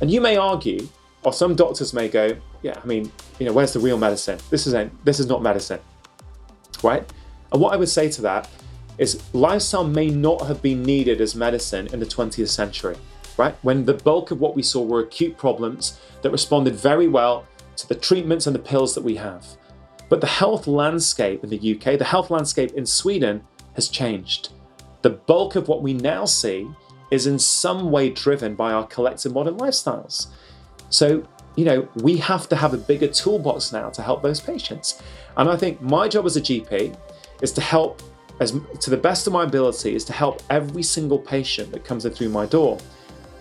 And you may argue, or some doctors may go, yeah, I mean, you know, where's the real medicine? This isn't this is not medicine. Right? And what I would say to that is lifestyle may not have been needed as medicine in the 20th century, right? When the bulk of what we saw were acute problems that responded very well to the treatments and the pills that we have. But the health landscape in the UK, the health landscape in Sweden has changed. The bulk of what we now see is in some way driven by our collective modern lifestyles. So, you know, we have to have a bigger toolbox now to help those patients. And I think my job as a GP is to help as to the best of my ability is to help every single patient that comes in through my door.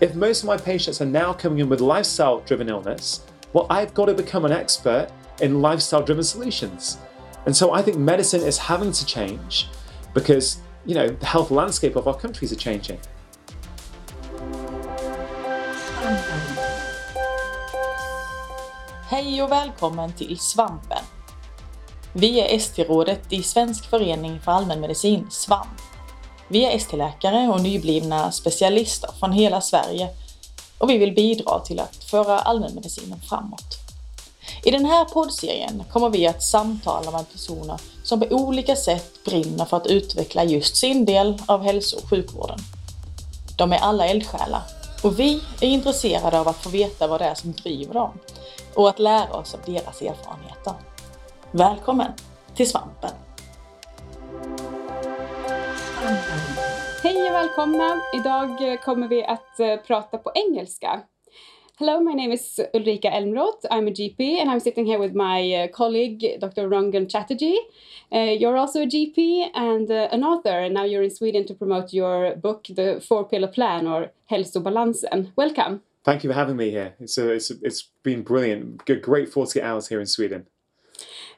If most of my patients are now coming in with lifestyle driven illness, well, I've got to become an expert in lifestyle driven solutions. And so I think medicine is having to change because, you know, the health landscape of our countries are changing. Hej och välkommen till Svampen. Vi är ST-rådet i Svensk förening för allmänmedicin, SVAMP. Vi är ST-läkare och nyblivna specialister från hela Sverige och vi vill bidra till att föra allmänmedicinen framåt. I den här poddserien kommer vi att samtala med personer som på olika sätt brinner för att utveckla just sin del av hälso och sjukvården. De är alla eldsjälar och vi är intresserade av att få veta vad det är som driver dem och att lära oss av deras erfarenheter. Välkommen till Svampen! Hej och välkomna! Idag kommer vi att eh, prata på engelska. Hello, my name is Ulrika Elmroth. I'm a GP and I'm sitting here with my uh, colleague Dr. Rangan Chatterjee. Uh, you're also a GP and uh, an author, and now you're in Sweden to promote your book, The Four Pillar Plan or Hälsobalansen. Welcome. Thank you for having me here. It's, a, it's, a, it's been brilliant. Good, great 40 hours here in Sweden.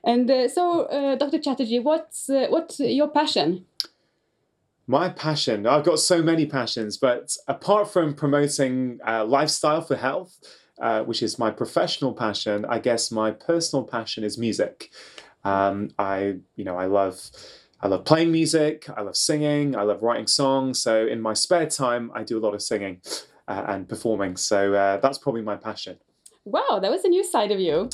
And uh, so, uh, Dr. Chatterjee, what's uh, what's your passion? My passion. I've got so many passions, but apart from promoting uh, lifestyle for health, uh, which is my professional passion, I guess my personal passion is music. Um, I, you know, I love. I love playing music, I love singing, I love writing songs. So, in my spare time, I do a lot of singing uh, and performing. So, that's probably my passion. Wow, that was a new side of you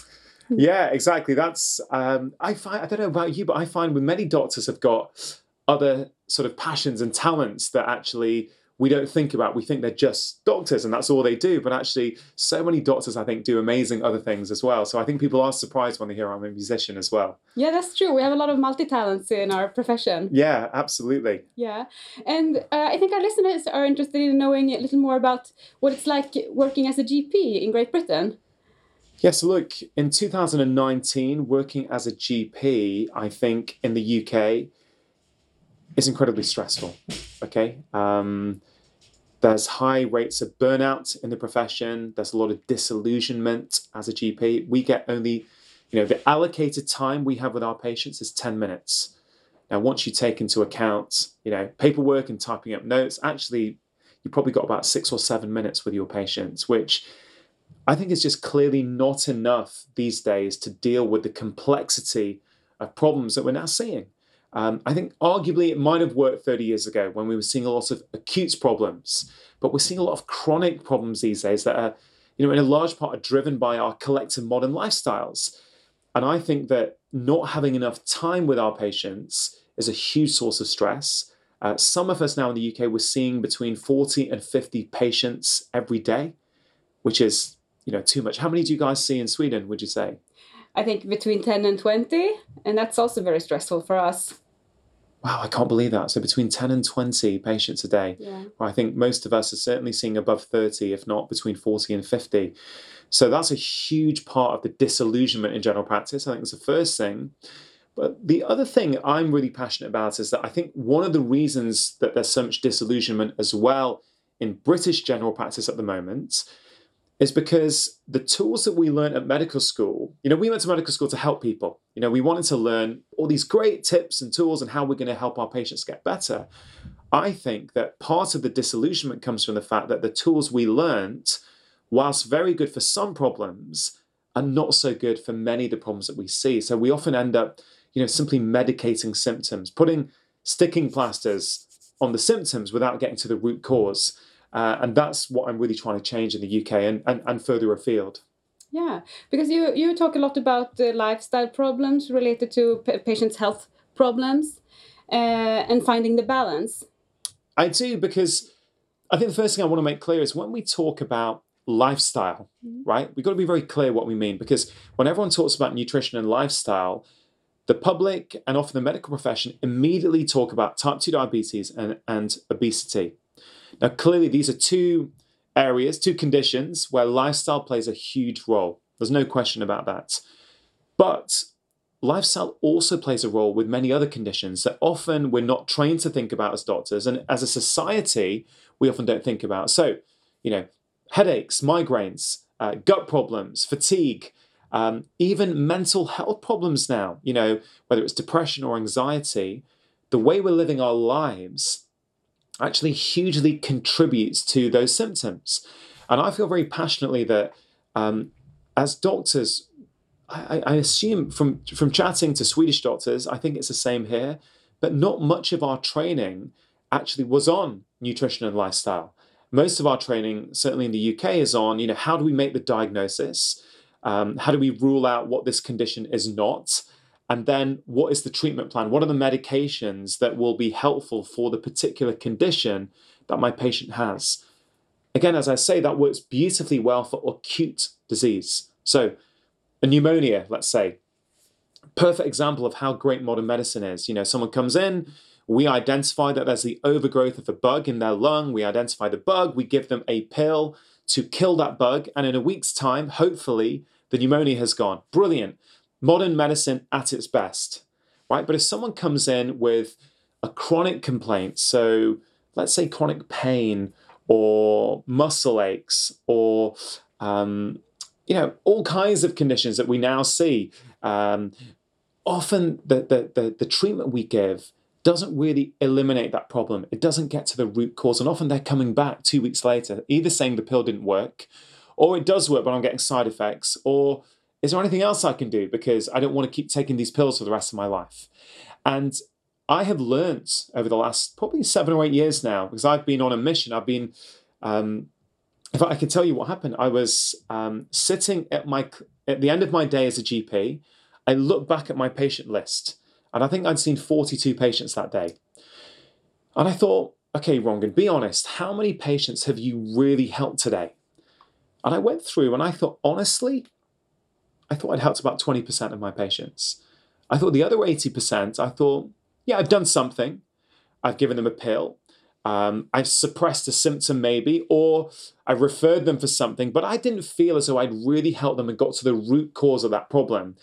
yeah, exactly. That's um, I find I don't know about you, but I find with many doctors have got other sort of passions and talents that actually we don't think about. We think they're just doctors and that's all they do. But actually, so many doctors, I think, do amazing other things as well. So I think people are surprised when they hear I'm a musician as well. Yeah, that's true. We have a lot of multi talents in our profession. Yeah, absolutely. Yeah. And uh, I think our listeners are interested in knowing a little more about what it's like working as a GP in Great Britain. Yes, look, in 2019, working as a GP, I think in the UK is incredibly stressful. Okay. Um, there's high rates of burnout in the profession. There's a lot of disillusionment as a GP. We get only, you know, the allocated time we have with our patients is 10 minutes. Now, once you take into account, you know, paperwork and typing up notes, actually, you probably got about six or seven minutes with your patients, which I think is just clearly not enough these days to deal with the complexity of problems that we're now seeing. Um, I think arguably it might have worked 30 years ago when we were seeing a lot of acute problems, but we're seeing a lot of chronic problems these days that are, you know, in a large part are driven by our collective modern lifestyles. And I think that not having enough time with our patients is a huge source of stress. Uh, some of us now in the UK, we're seeing between 40 and 50 patients every day, which is you know too much. How many do you guys see in Sweden? Would you say? I think between ten and twenty, and that's also very stressful for us. Wow, I can't believe that. So between 10 and 20 patients a day. Yeah. I think most of us are certainly seeing above 30, if not between 40 and 50. So that's a huge part of the disillusionment in general practice. I think it's the first thing. But the other thing I'm really passionate about is that I think one of the reasons that there's so much disillusionment as well in British general practice at the moment is because the tools that we learn at medical school, you know, we went to medical school to help people. You know, we wanted to learn all these great tips and tools and how we're going to help our patients get better. I think that part of the disillusionment comes from the fact that the tools we learned, whilst very good for some problems, are not so good for many of the problems that we see. So we often end up, you know, simply medicating symptoms, putting sticking plasters on the symptoms without getting to the root cause. Uh, and that's what I'm really trying to change in the UK and, and, and further afield. Yeah, because you you talk a lot about uh, lifestyle problems related to p- patients' health problems uh, and finding the balance. I do because I think the first thing I want to make clear is when we talk about lifestyle, Mhm. right? We've got to be very clear what we mean because when everyone talks about nutrition and lifestyle, the public and often the medical profession immediately talk about type 2 diabetes and, and obesity. Now, clearly, these are two areas, two conditions where lifestyle plays a huge role. There's no question about that. But lifestyle also plays a role with many other conditions that often we're not trained to think about as doctors. And as a society, we often don't think about. So, you know, headaches, migraines, uh, gut problems, fatigue, um, even mental health problems now, you know, whether it's depression or anxiety, the way we're living our lives actually hugely contributes to those symptoms. And I feel very passionately that um, as doctors, I, I assume from, from chatting to Swedish doctors, I think it's the same here, but not much of our training actually was on nutrition and lifestyle. Most of our training, certainly in the UK, is on, you know, how do we make the diagnosis? Um, how do we rule out what this condition is not? And then what is the treatment plan? What are the medications that will be helpful for the particular condition that my patient has? Again, as I say, that works beautifully well for acute disease. So, a pneumonia, let's say, perfect example of how great modern medicine is. You know, someone comes in, we identify that there's the overgrowth of a bug in their lung, we identify the bug, we give them a pill to kill that bug, and in a week's time, hopefully, the pneumonia has gone. Brilliant. Modern medicine at its best, right? But if someone comes in with a chronic complaint, so let's say chronic pain or muscle aches or um, you know all kinds of conditions that we now see um, often the, the, the, the treatment we give doesn't really eliminate that problem it doesn't get to the root cause and often they're coming back two weeks later either saying the pill didn't work or it does work but i'm getting side effects or is there anything else i can do because i don't want to keep taking these pills for the rest of my life and I have learnt over the last probably seven or eight years now, because I've been on a mission. I've been, um, if I could tell you what happened, I was um, sitting at my at the end of my day as a GP. I looked back at my patient list, and I think I'd seen 42 patients that day. And I thought, okay, Rangan, be honest. How many patients have you really helped today? And I went through, and I thought, honestly, I thought I'd helped about 20% of my patients. I thought the other 80%, I thought, yeah, I've done something. I've given them a pill. Um, I've suppressed a symptom, maybe, or I referred them for something, but I didn't feel as though I'd really helped them and got to the root cause of that problem.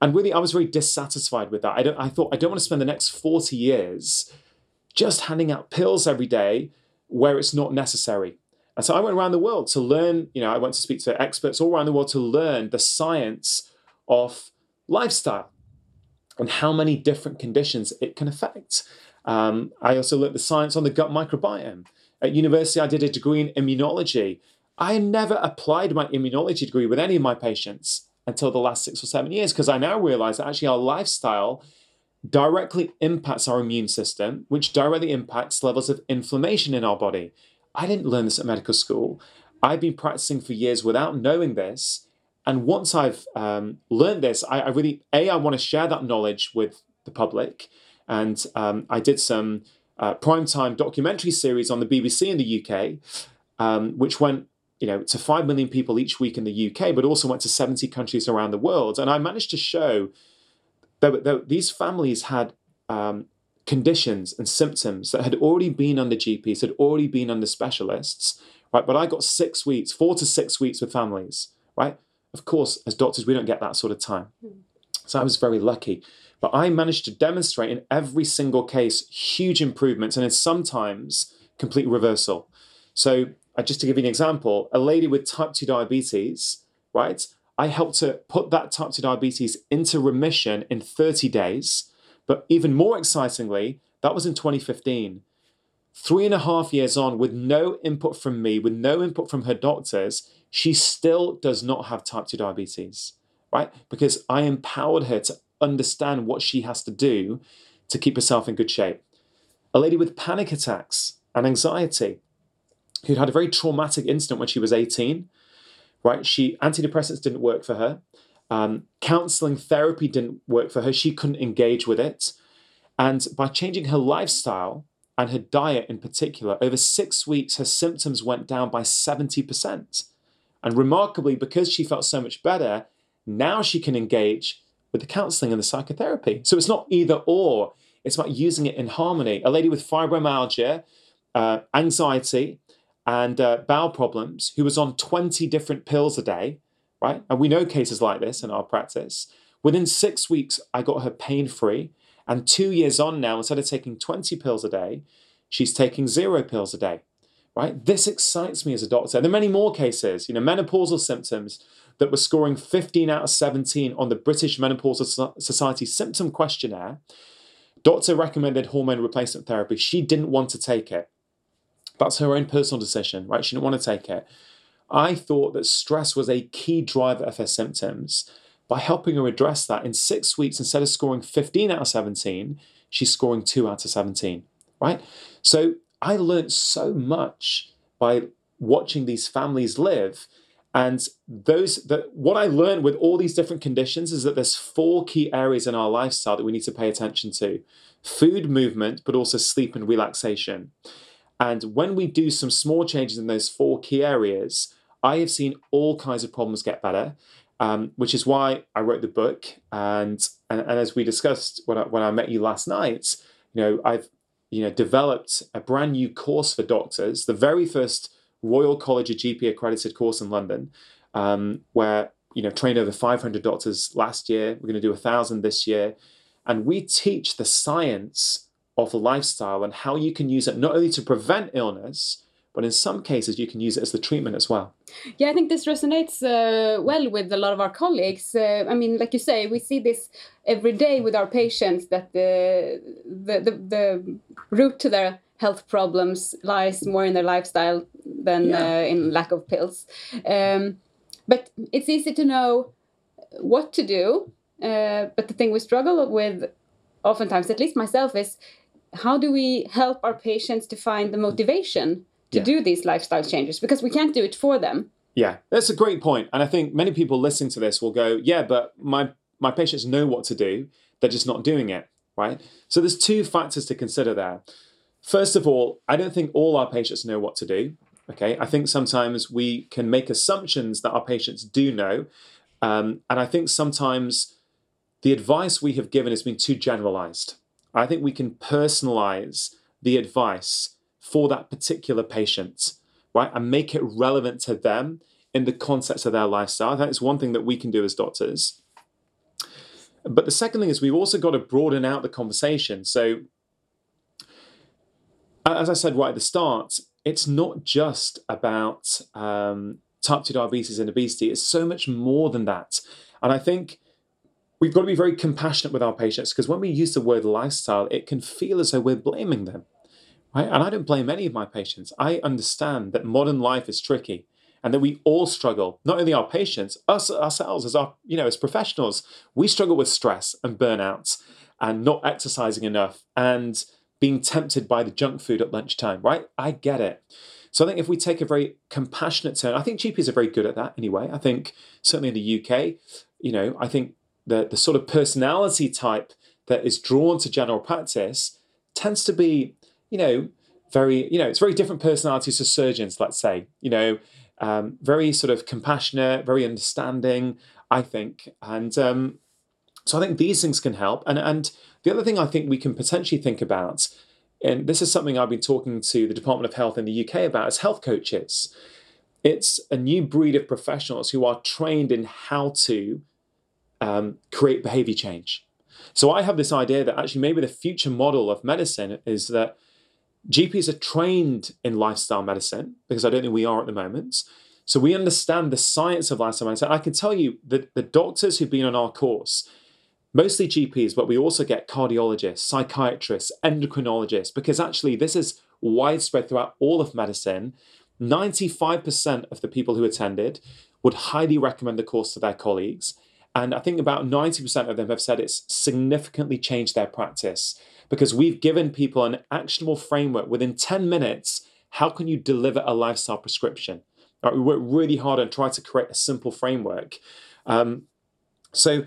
And really, I was very dissatisfied with that. I, don't, I thought I don't want to spend the next 40 years just handing out pills every day where it's not necessary. And so I went around the world to learn, you know, I went to speak to experts all around the world to learn the science of lifestyle and how many different conditions it can affect. Um, I also learned the science on the gut microbiome. At university, I did a degree in immunology. I never applied my immunology degree with any of my patients until the last six or seven years because I now realize that actually our lifestyle directly impacts our immune system, which directly impacts levels of inflammation in our body. I didn't learn this at medical school. I've been practicing for years without knowing this. And once I've um, learned this, I, I, really, A, I want to share that knowledge with the public. And um, I did some uh, primetime documentary series on the BBC in the UK, um, which went you know, to 5 million people each week in the UK, but also went to 70 countries around the world. And I managed to show that, that these families had um, conditions and symptoms that had already been under GPs, had already been under specialists, right? But I got six weeks, four to six weeks with families, right? Of course, as doctors, we don't get that sort of time. So I was very lucky. But I managed to demonstrate in every single case huge improvements and in sometimes complete reversal. So, uh, just to give you an example, a lady with type 2 diabetes, right? I helped her put that type 2 diabetes into remission in 30 days. But even more excitingly, that was in 2015. Three and a half years on, with no input from me, with no input from her doctors, she still does not have type 2 diabetes, right? Because I empowered her to understand what she has to do to keep herself in good shape. A lady with panic attacks and anxiety, who'd had a very traumatic incident when she was 18. Right, she antidepressants didn't work for her. Um, counseling therapy didn't work for her. She couldn't engage with it. And by changing her lifestyle and her diet in particular, over six weeks, her symptoms went down by 70%. And remarkably, because she felt so much better, now she can engage with the counseling and the psychotherapy. So it's not either or, it's about using it in harmony. A lady with fibromyalgia, uh, anxiety, and uh, bowel problems who was on 20 different pills a day, right? And we know cases like this in our practice. Within six weeks, I got her pain free. And two years on now, instead of taking 20 pills a day, she's taking zero pills a day, right? This excites me as a doctor. There are many more cases, you know, menopausal symptoms that were scoring 15 out of 17 on the British Menopausal Society symptom questionnaire. Doctor recommended hormone replacement therapy. She didn't want to take it. That's her own personal decision, right? She didn't want to take it. I thought that stress was a key driver of her symptoms. By helping her address that in six weeks, instead of scoring 15 out of 17, she's scoring 2 out of 17, right? So I learned so much by watching these families live. And those that what I learned with all these different conditions is that there's four key areas in our lifestyle that we need to pay attention to. Food, movement, but also sleep and relaxation. And when we do some small changes in those four key areas, I have seen all kinds of problems get better, um, which is why I wrote the book. And, and, and as we discussed when I, when I met you last night, you know, I've you know developed a brand new course for doctors, the very first Royal College of GP accredited course in London, um, where you know trained over 500 doctors last year. We're going to do a thousand this year, and we teach the science of the lifestyle and how you can use it not only to prevent illness, but in some cases you can use it as the treatment as well. Yeah, I think this resonates uh, well with a lot of our colleagues. Uh, I mean, like you say, we see this every day with our patients that the the the, the root to their health problems lies more in their lifestyle than yeah. uh, in lack of pills. Um, but it's easy to know what to do. Uh, but the thing we struggle with, oftentimes, at least myself, is how do we help our patients to find the motivation to yeah. do these lifestyle changes? Because we can't do it for them. Yeah that's a great point and i think many people listening to this will go yeah but my my patients know what to do. They're just not doing it right? So there's two factors to consider there. First of all i don't think all our patients know what to do okay? I think sometimes we can make assumptions that our patients do know um, and i think sometimes the advice we have given has been too generalized I think we can personalize the advice for that particular patient, right? And make it relevant to them in the context of their lifestyle. I think it's one thing that we can do as doctors. But the second thing is we've also got to broaden out the conversation. So, as I said right at the start, it's not just about um, type 2 diabetes and obesity, it's so much more than that. And I think we've got to be very compassionate with our patients because when we use the word lifestyle, it can feel as though we're blaming them. Right? And I don't blame any of my patients. I understand that modern life is tricky and that we all struggle, not only our patients, us ourselves as our, you know, as professionals, we struggle with stress and burnouts and not exercising enough and being tempted by the junk food at lunchtime, right? I get it. So I think if we take a very compassionate turn, I think GPs are very good at that anyway. I think certainly in the UK, you know, I think the, the sort of personality type that is drawn to general practice tends to be, you know, very, you know, it's very different personalities to surgeons, let's say, you know, um, very sort of compassionate, very understanding, I think. And um, so I think these things can help. And, and the other thing I think we can potentially think about, and this is something I've been talking to the Department of Health in the UK about, is health coaches. It's a new breed of professionals who are trained in how to um, create behavior change. So I have this idea that actually maybe the future model of medicine is that GPs are trained in lifestyle medicine because I don't think we are at the moment. So we understand the science of lifestyle medicine. I can tell you that the doctors who've been on our course, mostly GPs, but we also get cardiologists, psychiatrists, endocrinologists, because actually this is widespread throughout all of medicine. 95% of the people who attended would highly recommend the course to their colleagues. And I think about 90% of them have said it's significantly changed their practice because we've given people an actionable framework within 10 minutes how can you deliver a lifestyle prescription? Right, we work really hard and trying to create a simple framework. Um, so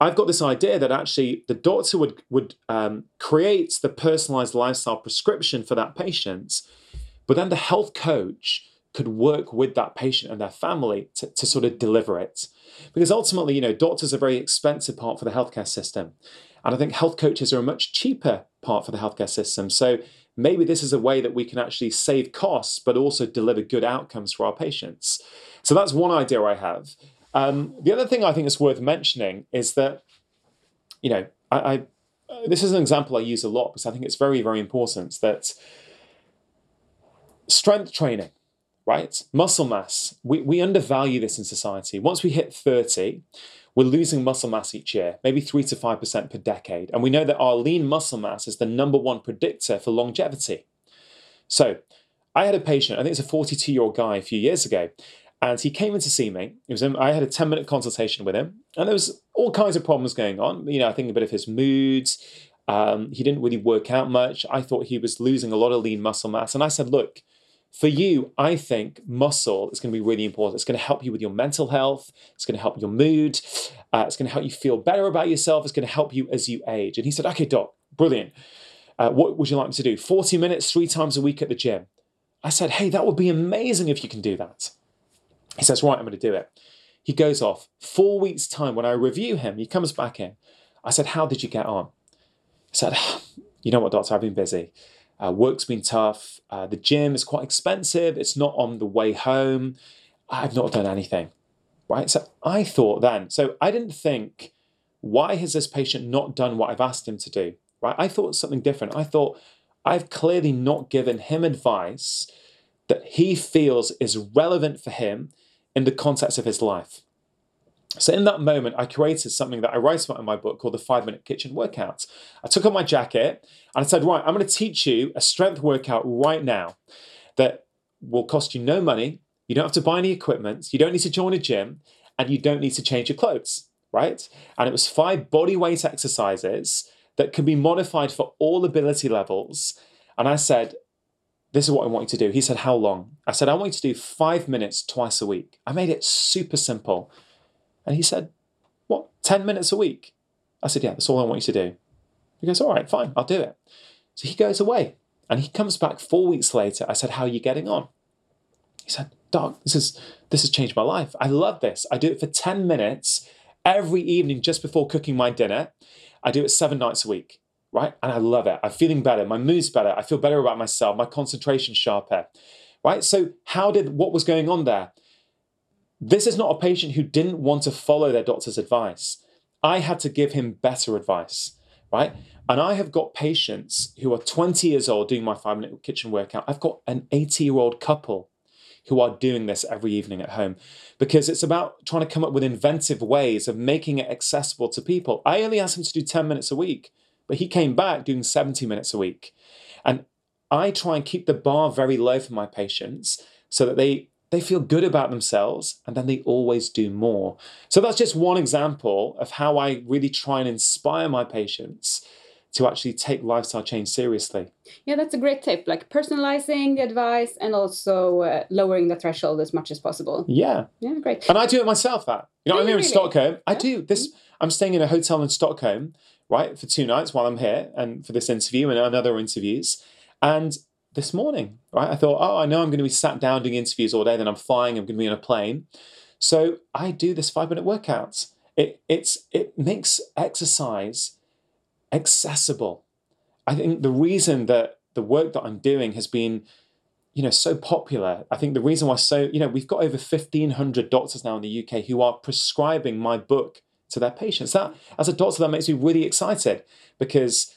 I've got this idea that actually the doctor would would um, create the personalized lifestyle prescription for that patient, but then the health coach could work with that patient and their family to, to sort of deliver it. Because ultimately, you know, doctors are a very expensive part for the healthcare system. And I think health coaches are a much cheaper part for the healthcare system. So maybe this is a way that we can actually save costs, but also deliver good outcomes for our patients. So that's one idea I have. Um, the other thing I think is worth mentioning is that, you know, I, I this is an example I use a lot because I think it's very, very important that strength training right? Muscle mass, we, we undervalue this in society. Once we hit 30, we're losing muscle mass each year, maybe 3 to 5% per decade. And we know that our lean muscle mass is the number one predictor for longevity. So I had a patient, I think it's a 42 year old guy a few years ago, and he came in to see me. It was I had a 10 minute consultation with him, and there was all kinds of problems going on. You know, I think a bit of his moods. Um, he didn't really work out much. I thought he was losing a lot of lean muscle mass. And I said, look, for you, I think muscle is going to be really important. It's going to help you with your mental health. It's going to help your mood. Uh, it's going to help you feel better about yourself. It's going to help you as you age. And he said, okay, doc, brilliant. Uh, what would you like me to do? 40 minutes, three times a week at the gym. I said, hey, that would be amazing if you can do that. He says, right, I'm going to do it. He goes off. Four weeks' time, when I review him, he comes back in. I said, how did you get on? He said, you know what, doctor, I've been busy. Uh, work's been tough. Uh, the gym is quite expensive. It's not on the way home. I've not done anything. Right. So I thought then, so I didn't think, why has this patient not done what I've asked him to do? Right. I thought something different. I thought, I've clearly not given him advice that he feels is relevant for him in the context of his life. So in that moment, I created something that I write about in my book called the five minute kitchen workout. I took off my jacket and I said, right, I'm going to teach you a strength workout right now that will cost you no money. You don't have to buy any equipment. You don't need to join a gym and you don't need to change your clothes, right? And it was five body weight exercises that can be modified for all ability levels. And I said, this is what I want you to do. He said, how long? I said, I want you to do five minutes twice a week. I made it super simple. And he said, What, 10 minutes a week? I said, Yeah, that's all I want you to do. He goes, All right, fine, I'll do it. So he goes away and he comes back four weeks later. I said, How are you getting on? He said, Doc, this is this has changed my life. I love this. I do it for 10 minutes every evening just before cooking my dinner. I do it seven nights a week, right? And I love it. I'm feeling better. My mood's better. I feel better about myself. My concentration sharper, right? So how did what was going on there? This is not a patient who didn't want to follow their doctor's advice. I had to give him better advice, right? And I have got patients who are 20 years old doing my five minute kitchen workout. I've got an 80 year old couple who are doing this every evening at home because it's about trying to come up with inventive ways of making it accessible to people. I only asked him to do 10 minutes a week, but he came back doing 70 minutes a week. And I try and keep the bar very low for my patients so that they they feel good about themselves and then they always do more. So that's just one example of how I really try and inspire my patients to actually take lifestyle change seriously. Yeah, that's a great tip. Like personalizing the advice and also uh, lowering the threshold as much as possible. Yeah. Yeah, great. And I do it myself that. You know, Do I'm here in? Stockholm. I Yeah. do this. I'm staying in a hotel in Stockholm, right, for two nights while I'm here and for this interview and other interviews. And this morning, right, I thought, oh, I know I'm going to be sat down doing interviews all day, then I'm flying, I'm going to be on a plane. So I do this five minute workouts. It it's it makes exercise accessible. I think the reason that the work that I'm doing has been, you know, so popular. I think the reason why so, you know, we've got over 1,500 doctors now in the UK who are prescribing my book to their patients. That, as a doctor, that makes me really excited because,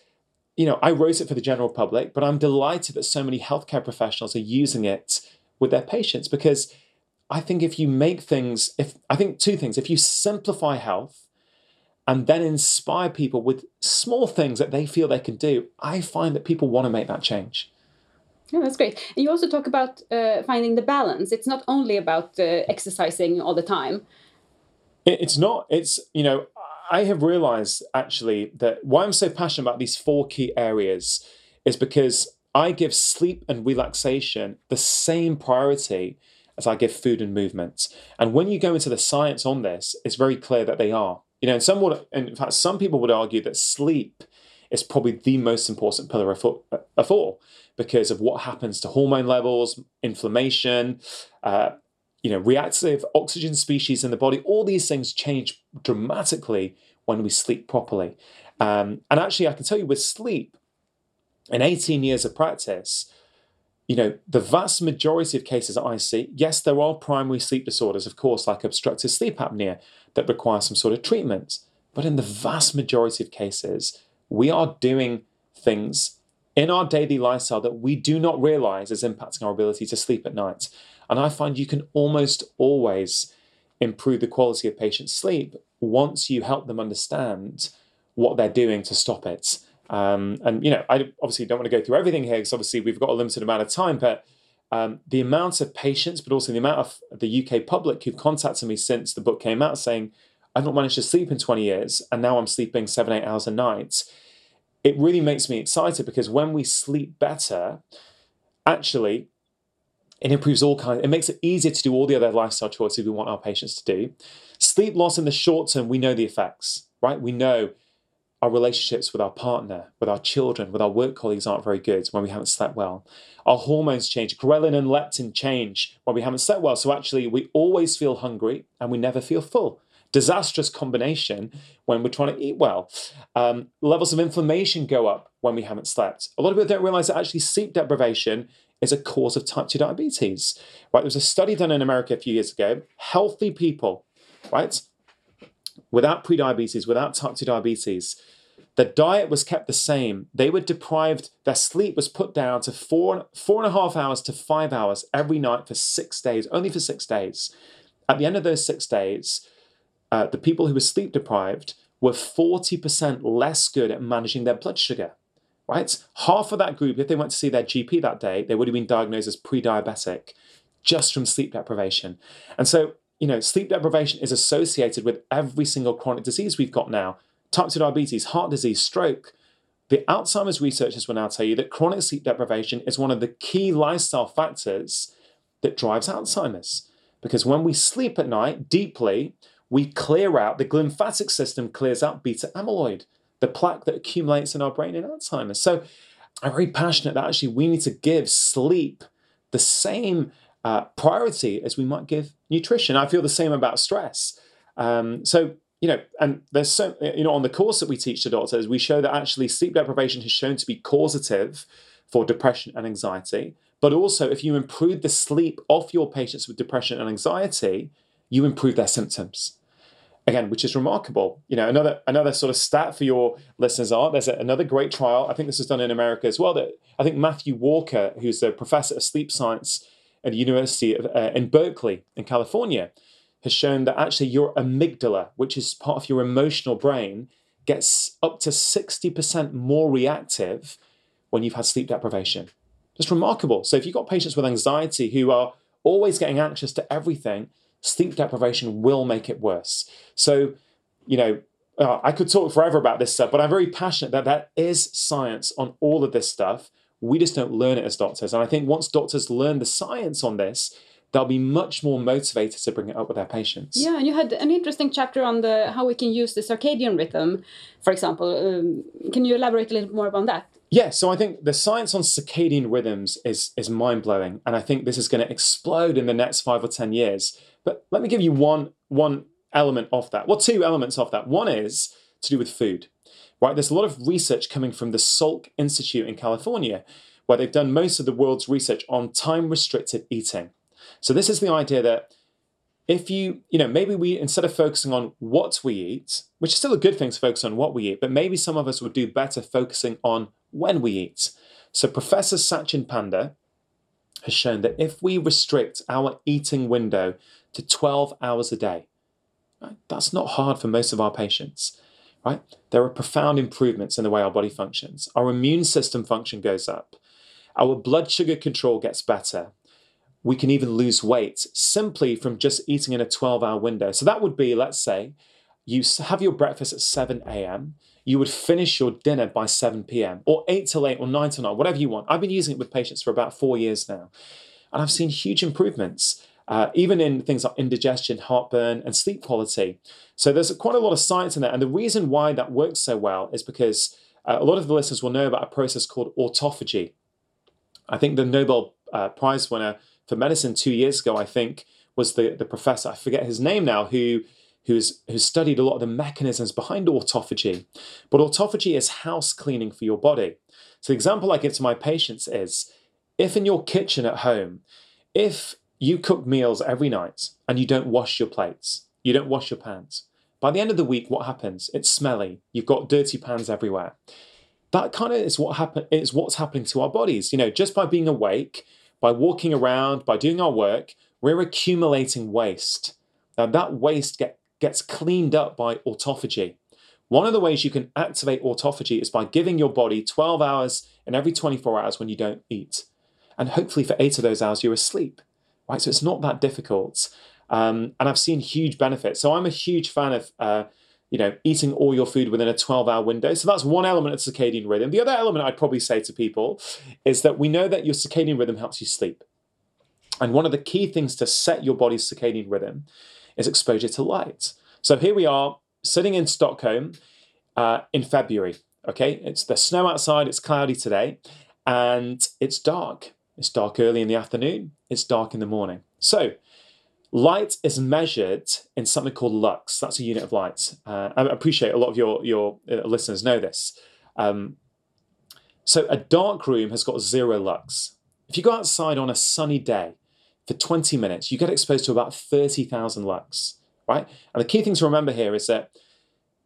you know, I wrote it for the general public, but I'm delighted that so many healthcare professionals are using it with their patients because I think if you make things, if I think two things, if you simplify health, and then inspire people with small things that they feel they can do, I find that people want to make that change. Yeah, that's great. And you also talk about uh, finding the balance. It's not only about uh, exercising all the time. It's not, it's, you know, I have realized actually that why I'm so passionate about these four key areas is because I give sleep and relaxation the same priority as I give food and movement. And when you go into the science on this, it's very clear that they are. You know, and some would, in fact, some people would argue that sleep is probably the most important pillar of, of all because of what happens to hormone levels, inflammation, uh, you know, reactive oxygen species in the body. All these things change dramatically when we sleep properly. Um, and actually, I can tell you with sleep, in 18 years of practice, you know, the vast majority of cases I see, yes, there are primary sleep disorders, of course, like obstructive sleep apnea, that require some sort of treatment. But in the vast majority of cases, we are doing things in our daily lifestyle that we do not realize is impacting our ability to sleep at night. And I find you can almost always improve the quality of patients' sleep once you help them understand what they're doing to stop it. Um, and you know, I obviously don't want to go through everything here because obviously we've got a limited amount of time. But um, the amount of patients, but also the amount of the UK public who've contacted me since the book came out saying, "I've not managed to sleep in 20 years, and now I'm sleeping seven, eight hours a night." It really makes me excited because when we sleep better, actually, it improves all kinds. It makes it easier to do all the other lifestyle choices we want our patients to do. Sleep loss in the short term, we know the effects, right? We know our relationships with our partner, with our children, with our work colleagues aren't very good when we haven't slept well. Our hormones change, ghrelin and leptin change when we haven't slept well. So actually, we always feel hungry and we never feel full. Disastrous combination when we're trying to eat well. Um, levels of inflammation go up when we haven't slept. A lot of people don't realize that actually sleep deprivation is a cause of type 2 diabetes. Right? There was a study done in America a few years ago. Healthy people, right? Without prediabetes, without type 2 diabetes, the diet was kept the same. They were deprived, their sleep was put down to four, four and a half hours to five hours every night for six days, only for six days. At the end of those six days, uh, the people who were sleep deprived were 40% less good at managing their blood sugar. Right? Half of that group, if they went to see their GP that day, they would have been diagnosed as pre diabetic just from sleep deprivation. And so, you know, sleep deprivation is associated with every single chronic disease we've got now type 2 diabetes, heart disease, stroke. The Alzheimer's researchers will now tell you that chronic sleep deprivation is one of the key lifestyle factors that drives Alzheimer's. Because when we sleep at night deeply, we clear out, the glymphatic system clears out beta amyloid, the plaque that accumulates in our brain in Alzheimer's. So I'm very passionate that actually we need to give sleep the same uh, priority as we might give nutrition. I feel the same about stress. Um, so you know, and there's so, you know, on the course that we teach to doctors, we show that actually sleep deprivation has shown to be causative for depression and anxiety. But also, if you improve the sleep of your patients with depression and anxiety, you improve their symptoms. Again, which is remarkable. You know, another another sort of stat for your listeners are there's a, another great trial. I think this was done in America as well. That I think Matthew Walker, who's a professor of sleep science at the University of, uh, in Berkeley in California, has shown that actually your amygdala, which is part of your emotional brain, gets up to 60% more reactive when you've had sleep deprivation. Just remarkable. So if you've got patients with anxiety who are always getting anxious to everything, sleep deprivation will make it worse. So, you know, uh, I could talk forever about this stuff, but I'm very passionate that there is science on all of this stuff. We just don't learn it as doctors. And I think once doctors learn the science on this, they'll be much more motivated to bring it up with their patients. Yeah, and you had an interesting chapter on the how we can use the circadian rhythm, for example. Um, can you elaborate a little more on that? Yeah, so I think the science on circadian rhythms is is mind blowing, and I think this is going to explode in the next five or ten years. But let me give you one one element of that. Well, two elements of that. One is to do with food. Right, there's a lot of research coming from the Salk Institute in California, where they've done most of the world's research on time restricted eating. So this is the idea that if you, you know, maybe we, instead of focusing on what we eat, which is still a good thing to focus on what we eat, but maybe some of us would do better focusing on when we eat. So Professor Satchin Panda has shown that if we restrict our eating window to 12 hours a day, right, that's not hard for most of our patients, right? There are profound improvements in the way our body functions. Our immune system function goes up. Our blood sugar control gets better we can even lose weight simply from just eating in a 12 hour window. So that would be, let's say, you have your breakfast at 7 a.m., you would finish your dinner by 7 p.m. or 8 till 8 or 9 till 9, whatever you want. I've been using it with patients for about four years now, and I've seen huge improvements. Uh, even in things like indigestion, heartburn, and sleep quality. So there's quite a lot of science in there. And the reason why that works so well is because uh, a lot of the listeners will know about a process called autophagy. I think the Nobel uh, Prize winner for medicine two years ago, I think, was the, the professor, I forget his name now, who who's who's studied a lot of the mechanisms behind autophagy. But autophagy is house cleaning for your body. So the example I give to my patients is if in your kitchen at home, if you cook meals every night and you don't wash your plates, you don't wash your pans, by the end of the week, what happens? It's smelly. You've got dirty pans everywhere. That kind of is what happen is what's happening to our bodies. You know, just by being awake, by walking around, by doing our work, we're accumulating waste. Now that waste get, gets cleaned up by autophagy. One of the ways you can activate autophagy is by giving your body 12 hours in every 24 hours when you don't eat. And hopefully for eight of those hours you're asleep. Right? So it's not that difficult. Um, and I've seen huge benefits. So I'm a huge fan of uh, you know, eating all your food within a 12 hour window. So that's one element of circadian rhythm. The other element I'd probably say to people is that we know that your circadian rhythm helps you sleep. And one of the key things to set your body's circadian rhythm is exposure to light. So here we are sitting in Stockholm uh, in February. Okay, it's the snow outside, it's cloudy today, and it's dark. It's dark early in the afternoon, it's dark in the morning. So, light is measured in something called lux. That's a unit of light. Uh, I appreciate a lot of your, your uh, listeners know this. Um, so, a dark room has got zero lux. If you go outside on a sunny day, for 20 minutes, you get exposed to about 30,000 lux, right? And the key thing to remember here is that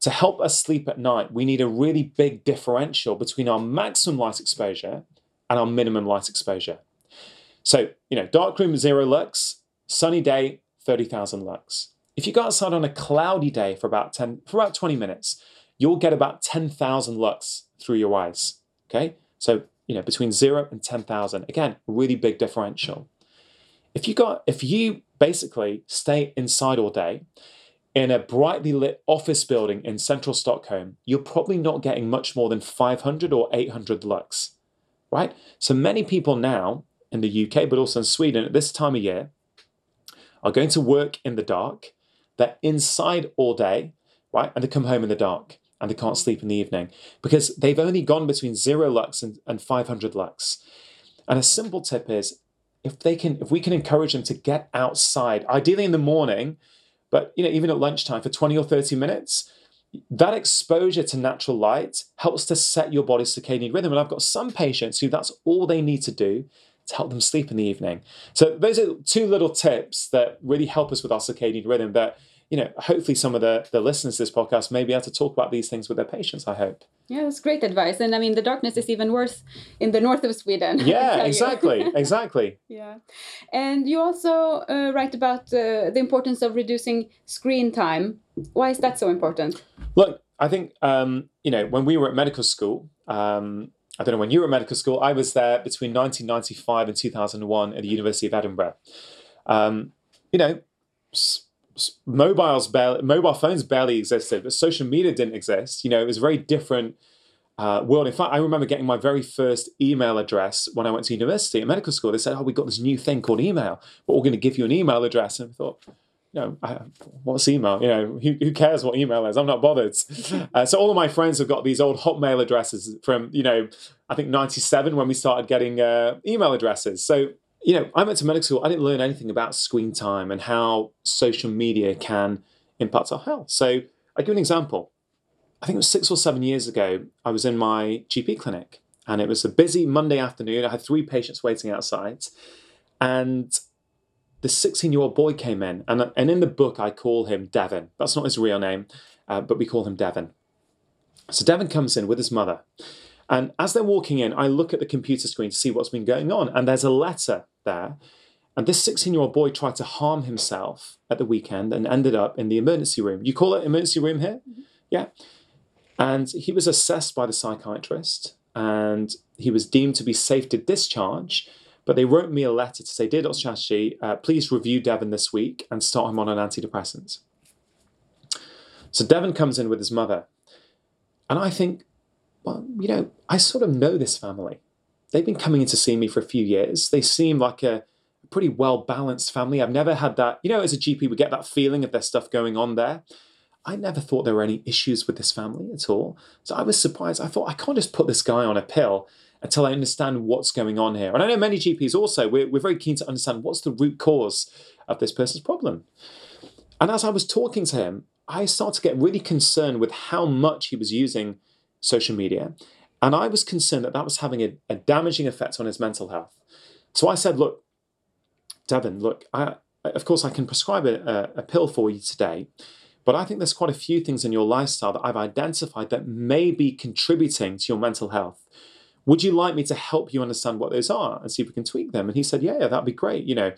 to help us sleep at night, we need a really big differential between our maximum light exposure and our minimum light exposure. So, you know, dark room, zero lux, sunny day, 30,000 lux. If you go outside on a cloudy day for about 10, for about 20 minutes, you'll get about 10,000 lux through your eyes, okay? So, you know, between zero and 10,000. Again, really big differential if you got if you basically stay inside all day in a brightly lit office building in central Stockholm, you're probably not getting much more than 500 or 800 lux, right? So many people now in the UK, but also in Sweden at this time of year, are going to work in the dark. They're inside all day, right? And they come home in the dark and they can't sleep in the evening because they've only gone between zero lux and, and 500 lux. And a simple tip is if they can if we can encourage them to get outside ideally in the morning but you know even at lunchtime for 20 or 30 minutes that exposure to natural light helps to set your body's circadian rhythm and i've got some patients who that's all they need to do to help them sleep in the evening so those are two little tips that really help us with our circadian rhythm that you know, hopefully some of the, the listeners to this podcast may be able to talk about these things with their patients, I hope. Yeah, that's great advice. And I mean, the darkness is even worse in the north of Sweden. Yeah, exactly, exactly. Yeah. And you also uh, write about uh, the importance of reducing screen time. Why is that so important? Look, I think, um, you know, when we were at medical school, um, I don't know when you were at medical school, I was there between 1995 and 2001 at the University of Edinburgh. Um, you know, mobiles barely, mobile phones barely existed, but social media didn't exist. You know, it was a very different uh, world. In fact, I remember getting my very first email address when I went to university at medical school. They said, "Oh, we got this new thing called email, but we're going to give you an email address." And I thought, you know, I, what's email? You know, who, who, cares what email is? I'm not bothered. Uh, so all of my friends have got these old Hotmail addresses from, you know, I think '97 when we started getting uh, email addresses. So you know, I went to medical school. I didn't learn anything about screen time and how social media can impact our health. So I give an example. I think it was six or seven years ago. I was in my GP clinic, and it was a busy Monday afternoon. I had three patients waiting outside, and the 16 year old boy came in, and, and in the book, I call him Devon. That's not his real name, uh, but we call him Devon. So Devon comes in with his mother, and as they're walking in, I look at the computer screen to see what's been going on. And there's a letter there. And this 16 year old boy tried to harm himself at the weekend and ended up in the emergency room. You call it emergency room here? Mm-hmm. Yeah. And he was assessed by the psychiatrist and he was deemed to be safe to discharge. But they wrote me a letter to say, Dear Dr. Chatterjee, uh, please review Devon this week and start him on an antidepressant. So Devon comes in with his mother And I think, well, you know, I sort of know this family. They've been coming in to see me for a few years. They seem like a pretty well balanced family. I've never had that, you know, as a GP, we get that feeling of there's stuff going on there. I never thought there were any issues with this family at all. So I was surprised. I thought, I can't just put this guy on a pill until I understand what's going on here. And I know many GPs also, we're, we're very keen to understand what's the root cause of this person's problem. And as I was talking to him, I started to get really concerned with how much he was using social media. And I was concerned that that was having a, a damaging effect on his mental health. So I said, look, Devin, look, I, of course, I can prescribe a, a, pill for you today, but I think there's quite a few things in your lifestyle that I've identified that may be contributing to your mental health. Would you like me to help you understand what those are and see if we can tweak them? And he said, Yeah, yeah, that'd be great, you know.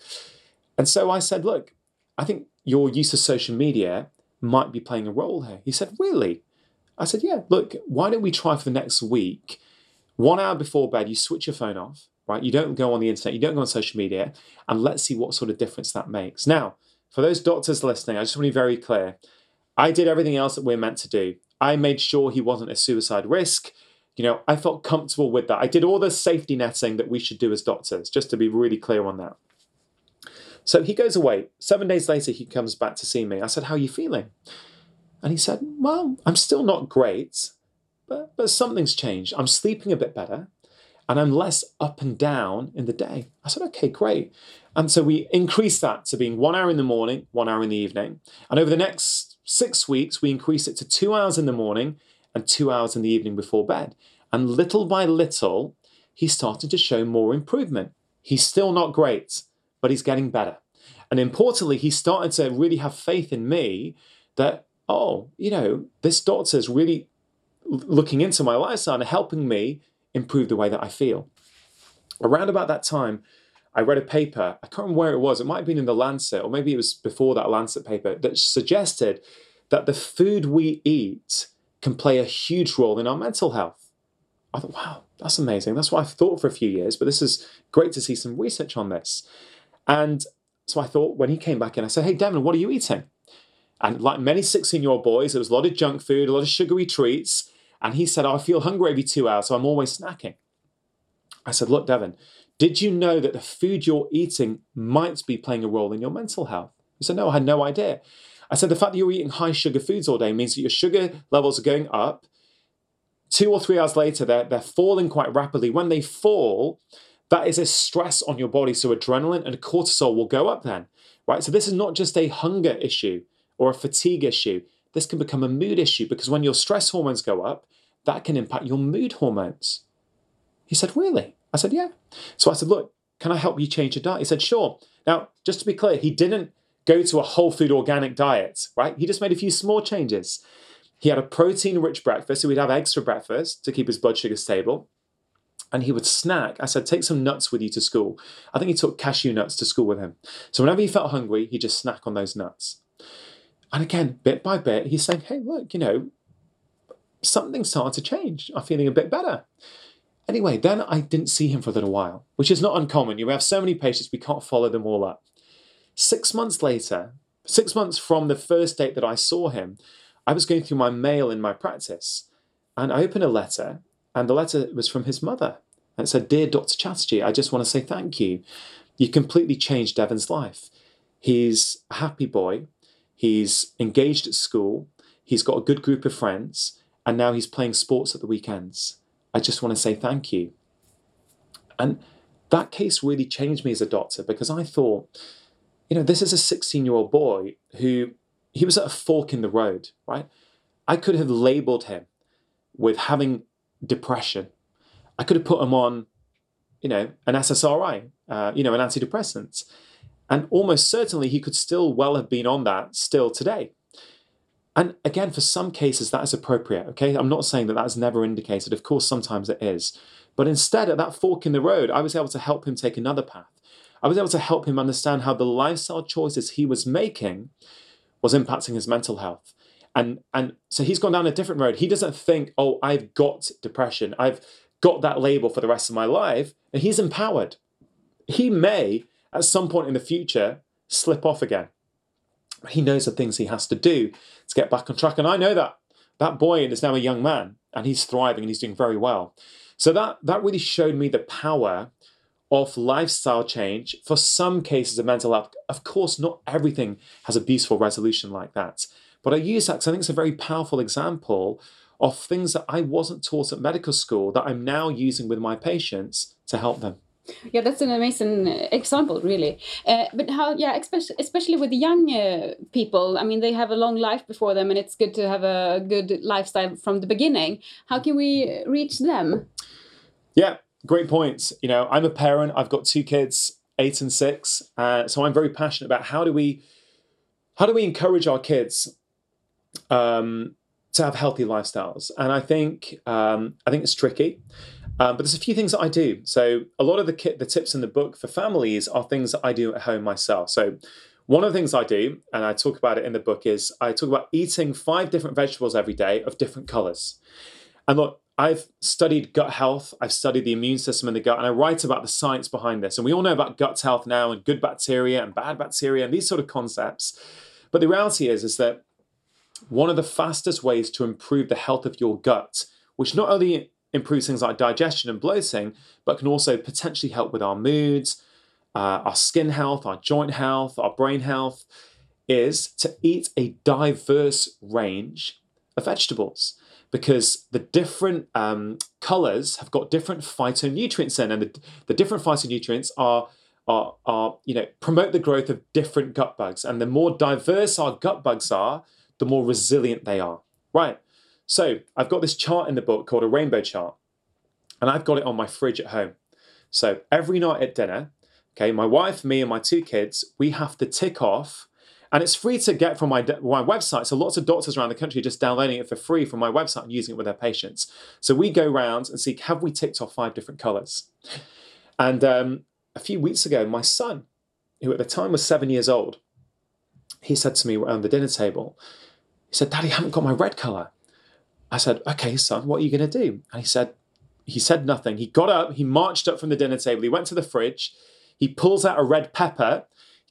And so I said, Look, I think your use of social media might be playing a role here. He said, Really? I said, Yeah, look, why don't we try for the next week? One hour before bed, you switch your phone off right? You don't go on the internet, you don't go on social media, and let's see what sort of difference that makes. Now, for those doctors listening, I just want to be very clear. I did everything else that we're meant to do. I made sure he wasn't a suicide risk. You know, I felt comfortable with that. I did all the safety netting that we should do as doctors, just to be really clear on that. So he goes away. Seven days later, he comes back to see me. I said, How are you feeling? And he said, Well, I'm still not great, but, but something's changed. I'm sleeping a bit better and I'm less up and down in the day. I said, okay, great. And so we increased that to being one hour in the morning, one hour in the evening. And over the next six weeks, we increased it to two hours in the morning and two hours in the evening before bed. And little by little, he started to show more improvement. He's still not great, but he's getting better. And importantly, he started to really have faith in me that, oh, you know, this doctor's really looking into my lifestyle and helping me improve the way that I feel. Around about that time, I read a paper, I can't remember where it was, it might have been in the Lancet, or maybe it was before that Lancet paper, that suggested that the food we eat can play a huge role in our mental health. I thought, wow, that's amazing. That's what I've thought for a few years, but this is great to see some research on this. And so I thought when he came back in, I said, hey, Devin, what are you eating? And like many 16 year old boys, there was a lot of junk food, a lot of sugary treats. And he said, oh, I feel hungry every two hours, so I'm always snacking. I said, Look, Devin, did you know that the food you're eating might be playing a role in your mental health? He said, No, I had no idea. I said, The fact that you're eating high sugar foods all day means that your sugar levels are going up. Two or three hours later, they're, they're falling quite rapidly. When they fall, that is a stress on your body. So adrenaline and cortisol will go up then, right? So this is not just a hunger issue or a fatigue issue this can become a mood issue because when your stress hormones go up, that can impact your mood hormones. He said, Really? I said, Yeah. So I said, Look, can I help you change your diet? He said, Sure. Now, just to be clear, he didn't go to a whole food organic diet, right? He just made a few small changes. He had a protein rich breakfast, so he'd have eggs for breakfast to keep his blood sugar stable. And he would snack. I said, take some nuts with you to school. I think he took cashew nuts to school with him. So whenever he felt hungry, he'd just snack on those nuts. And again, bit by bit, he's saying, hey, look, you know, something's starting to change. I'm feeling a bit better. Anyway, then I didn't see him for a little while, which is not uncommon. You have so many patients, we can't follow them all up. Six months later, six months from the first date that I saw him, I was going through my mail in my practice and I opened a letter, and the letter was from his mother. And it said, Dear Dr. Chatterjee, I just want to say thank you. You completely changed Devin's life. He's a happy boy. He's engaged at school. He's got a good group of friends. And now he's playing sports at the weekends. I just want to say thank you. And that case really changed me as a doctor because I thought, you know, this is a 16 year old boy who he was at a fork in the road, right? I could have labeled him with having depression. I could have put him on, you know, an SSRI, uh, you know, an antidepressant. And almost certainly he could still well have been on that still today. And again, for some cases, that is appropriate. Okay. I'm not saying that that's never indicated. Of course, sometimes it is. But instead, at that fork in the road, I was able to help him take another path. I was able to help him understand how the lifestyle choices he was making was impacting his mental health. And, and so he's gone down a different road. He doesn't think, oh, I've got depression. I've got that label for the rest of my life. And he's empowered. He may at some point in the future slip off again. He knows the things he has to do to get back on track. And I know that that boy is now a young man. and he's thriving and he's doing very well. So that that really showed me the power of lifestyle change for some cases of mental health. Of course, not everything has a beautiful resolution like that. But I use that because I think it's a very powerful example of things that I wasn't taught at medical school that I'm now using with my patients to help them. Yeah, that's an amazing example, really. Uh, but how, yeah, especially, especially with young uh, people, I mean, they have a long life before them and it's good to have a good lifestyle from the beginning. How can we reach them? Yeah, great points. You know, I'm a parent, I've got two kids, eight and six. Uh, so I'm very passionate about how do we how do we encourage our kids um, to have healthy lifestyles? And I think um, I think it's tricky. Um, but there's a few things that I do. So a lot of the kit, the tips in the book for families are things that I do at home myself. So one of the things I do, and I talk about it in the book, is I talk about eating five different vegetables every day of different colors. And look, I've studied gut health, I've studied the immune system in the gut, and I write about the science behind this. And we all know about gut health now and good bacteria and bad bacteria and these sort of concepts. But the reality is, is that one of the fastest ways to improve the health of your gut, which not only improves things like digestion and bloating, but can also potentially help with our moods, uh, our skin health, our joint health, our brain health, is to eat a diverse range of vegetables because the different um, colors have got different phytonutrients in, and the, the different phytonutrients are, are, are, you know, promote the growth of different gut bugs. And the more diverse our gut bugs are, the more resilient they are. Right. So I've got this chart in the book called a rainbow chart, and I've got it on my fridge at home. So every night at dinner, okay, my wife, me, and my two kids, we have to tick off, and it's free to get from my, my website. So lots of doctors around the country are just downloading it for free from my website and using it with their patients. So we go around and see have we ticked off five different colors. And um, a few weeks ago, my son, who at the time was seven years old, he said to me around the dinner table, he said, Daddy, I haven't got my red color. I said, okay, son, what are you going to do? And he said, he said nothing. He got up, he marched up from the dinner table, he went to the fridge, he pulls out a red pepper,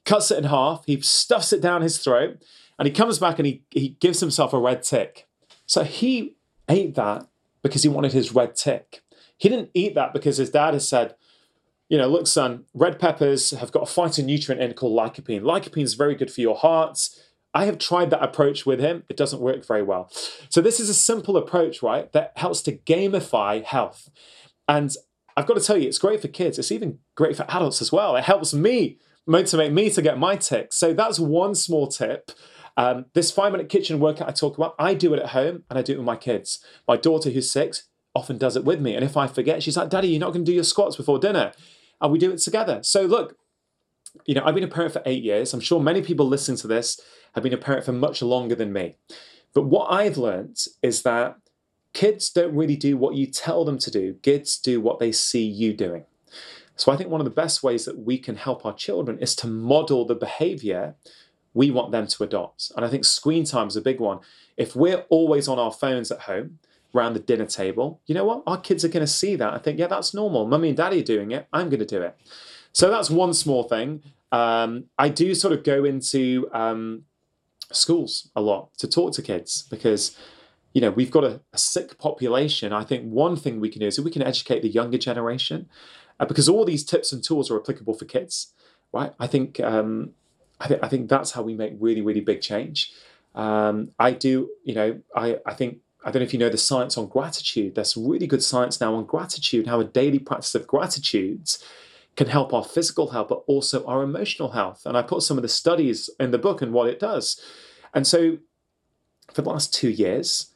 cuts it in half, he stuffs it down his throat, and he comes back and he, he gives himself a red tick. So he ate that because he wanted his red tick. He didn't eat that because his dad has said, you know, look, son, red peppers have got a phytonutrient in called lycopene. Lycopene is very good for your heart. I have tried that approach with him. It doesn't work very well. So, this is a simple approach, right, that helps to gamify health. And I've got to tell you, it's great for kids. It's even great for adults as well. It helps me motivate me to get my ticks. So, that's one small tip. Um, this five minute kitchen workout I talk about, I do it at home and I do it with my kids. My daughter, who's six, often does it with me. And if I forget, she's like, Daddy, you're not going to do your squats before dinner. And we do it together. So, look, you know, I've been a parent for eight years. I'm sure many people listening to this have been a parent for much longer than me. But what I've learned is that kids don't really do what you tell them to do, kids do what they see you doing. So I think one of the best ways that we can help our children is to model the behavior we want them to adopt. And I think screen time is a big one. If we're always on our phones at home, around the dinner table, you know what? Our kids are going to see that and think, yeah, that's normal. Mummy and daddy are doing it. I'm going to do it. So that's one small thing. Um, I do sort of go into um, schools a lot to talk to kids because you know we've got a, a, sick population i think one thing we can do is we can educate the younger generation uh, because all these tips and tools are applicable for kids right i think um, I, th- I think that's how we make really really big change um, i do you know I, I think i don't know if you know the science on gratitude there's really good science now on gratitude how a daily practice of gratitude can help our physical health, but also our emotional health. And I put some of the studies in the book and what it does. And so for the last two years,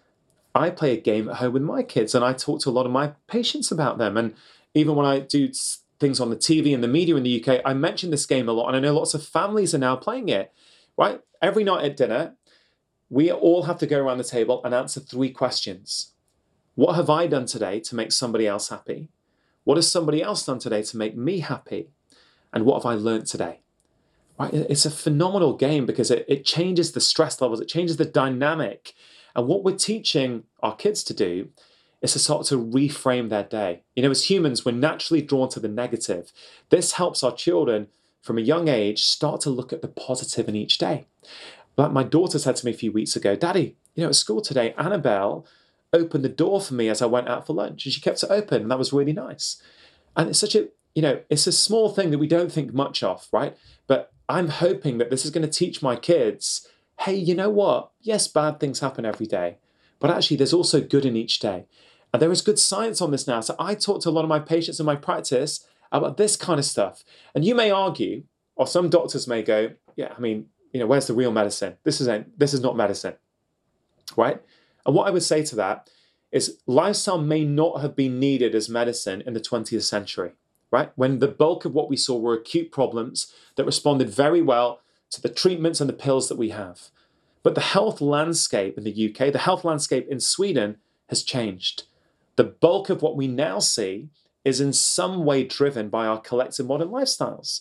I play a game at home with my kids and I talk to a lot of my patients about them. And even when I do things on the TV and the media in the UK, I mention this game a lot. And I know lots of families are now playing it, right? Every night at dinner, we all have to go around the table and answer three questions. What have I done today to make somebody else happy? What has somebody else done today to make me happy? And what have I learned today? Right? It's a phenomenal game because it, it changes the stress levels, it changes the dynamic. And what we're teaching our kids to do is to start to reframe their day. You know, as humans, we're naturally drawn to the negative. This helps our children from a young age start to look at the positive in each day. But my daughter said to me a few weeks ago, Daddy, you know, at school today, Annabelle opened the door for me as I went out for lunch, and she kept it open, and that was really nice. And it's such a you know, it's a small thing that we don't think much of, right? But I'm hoping that this is going to teach my kids hey, you know what? Yes, bad things happen every day, but actually, there's also good in each day. And there is good science on this now. So I talk to a lot of my patients in my practice about this kind of stuff. And you may argue, or some doctors may go, yeah, I mean, you know, where's the real medicine? This isn't this is not medicine. Right? And what I would say to that is lifestyle may not have been needed as medicine in the 20th century right? When the bulk of what we saw were acute problems that responded very well to the treatments and the pills that we have. But the health landscape in the UK, the health landscape in Sweden has changed. The bulk of what we now see is in some way driven by our collective modern lifestyles.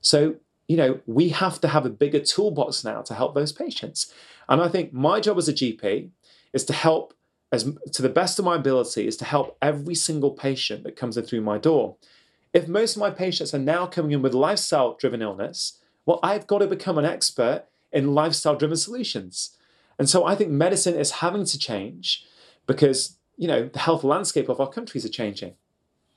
So, you know, we have to have a bigger toolbox now to help those patients. And I think my job as a GP is to help as to the best of my ability is to help every single patient that comes in through my door. If most of my patients are now coming in with lifestyle driven illness, well, I've got to become an expert in lifestyle driven solutions. And so I think medicine is having to change because, you know, the health landscape of our countries are changing.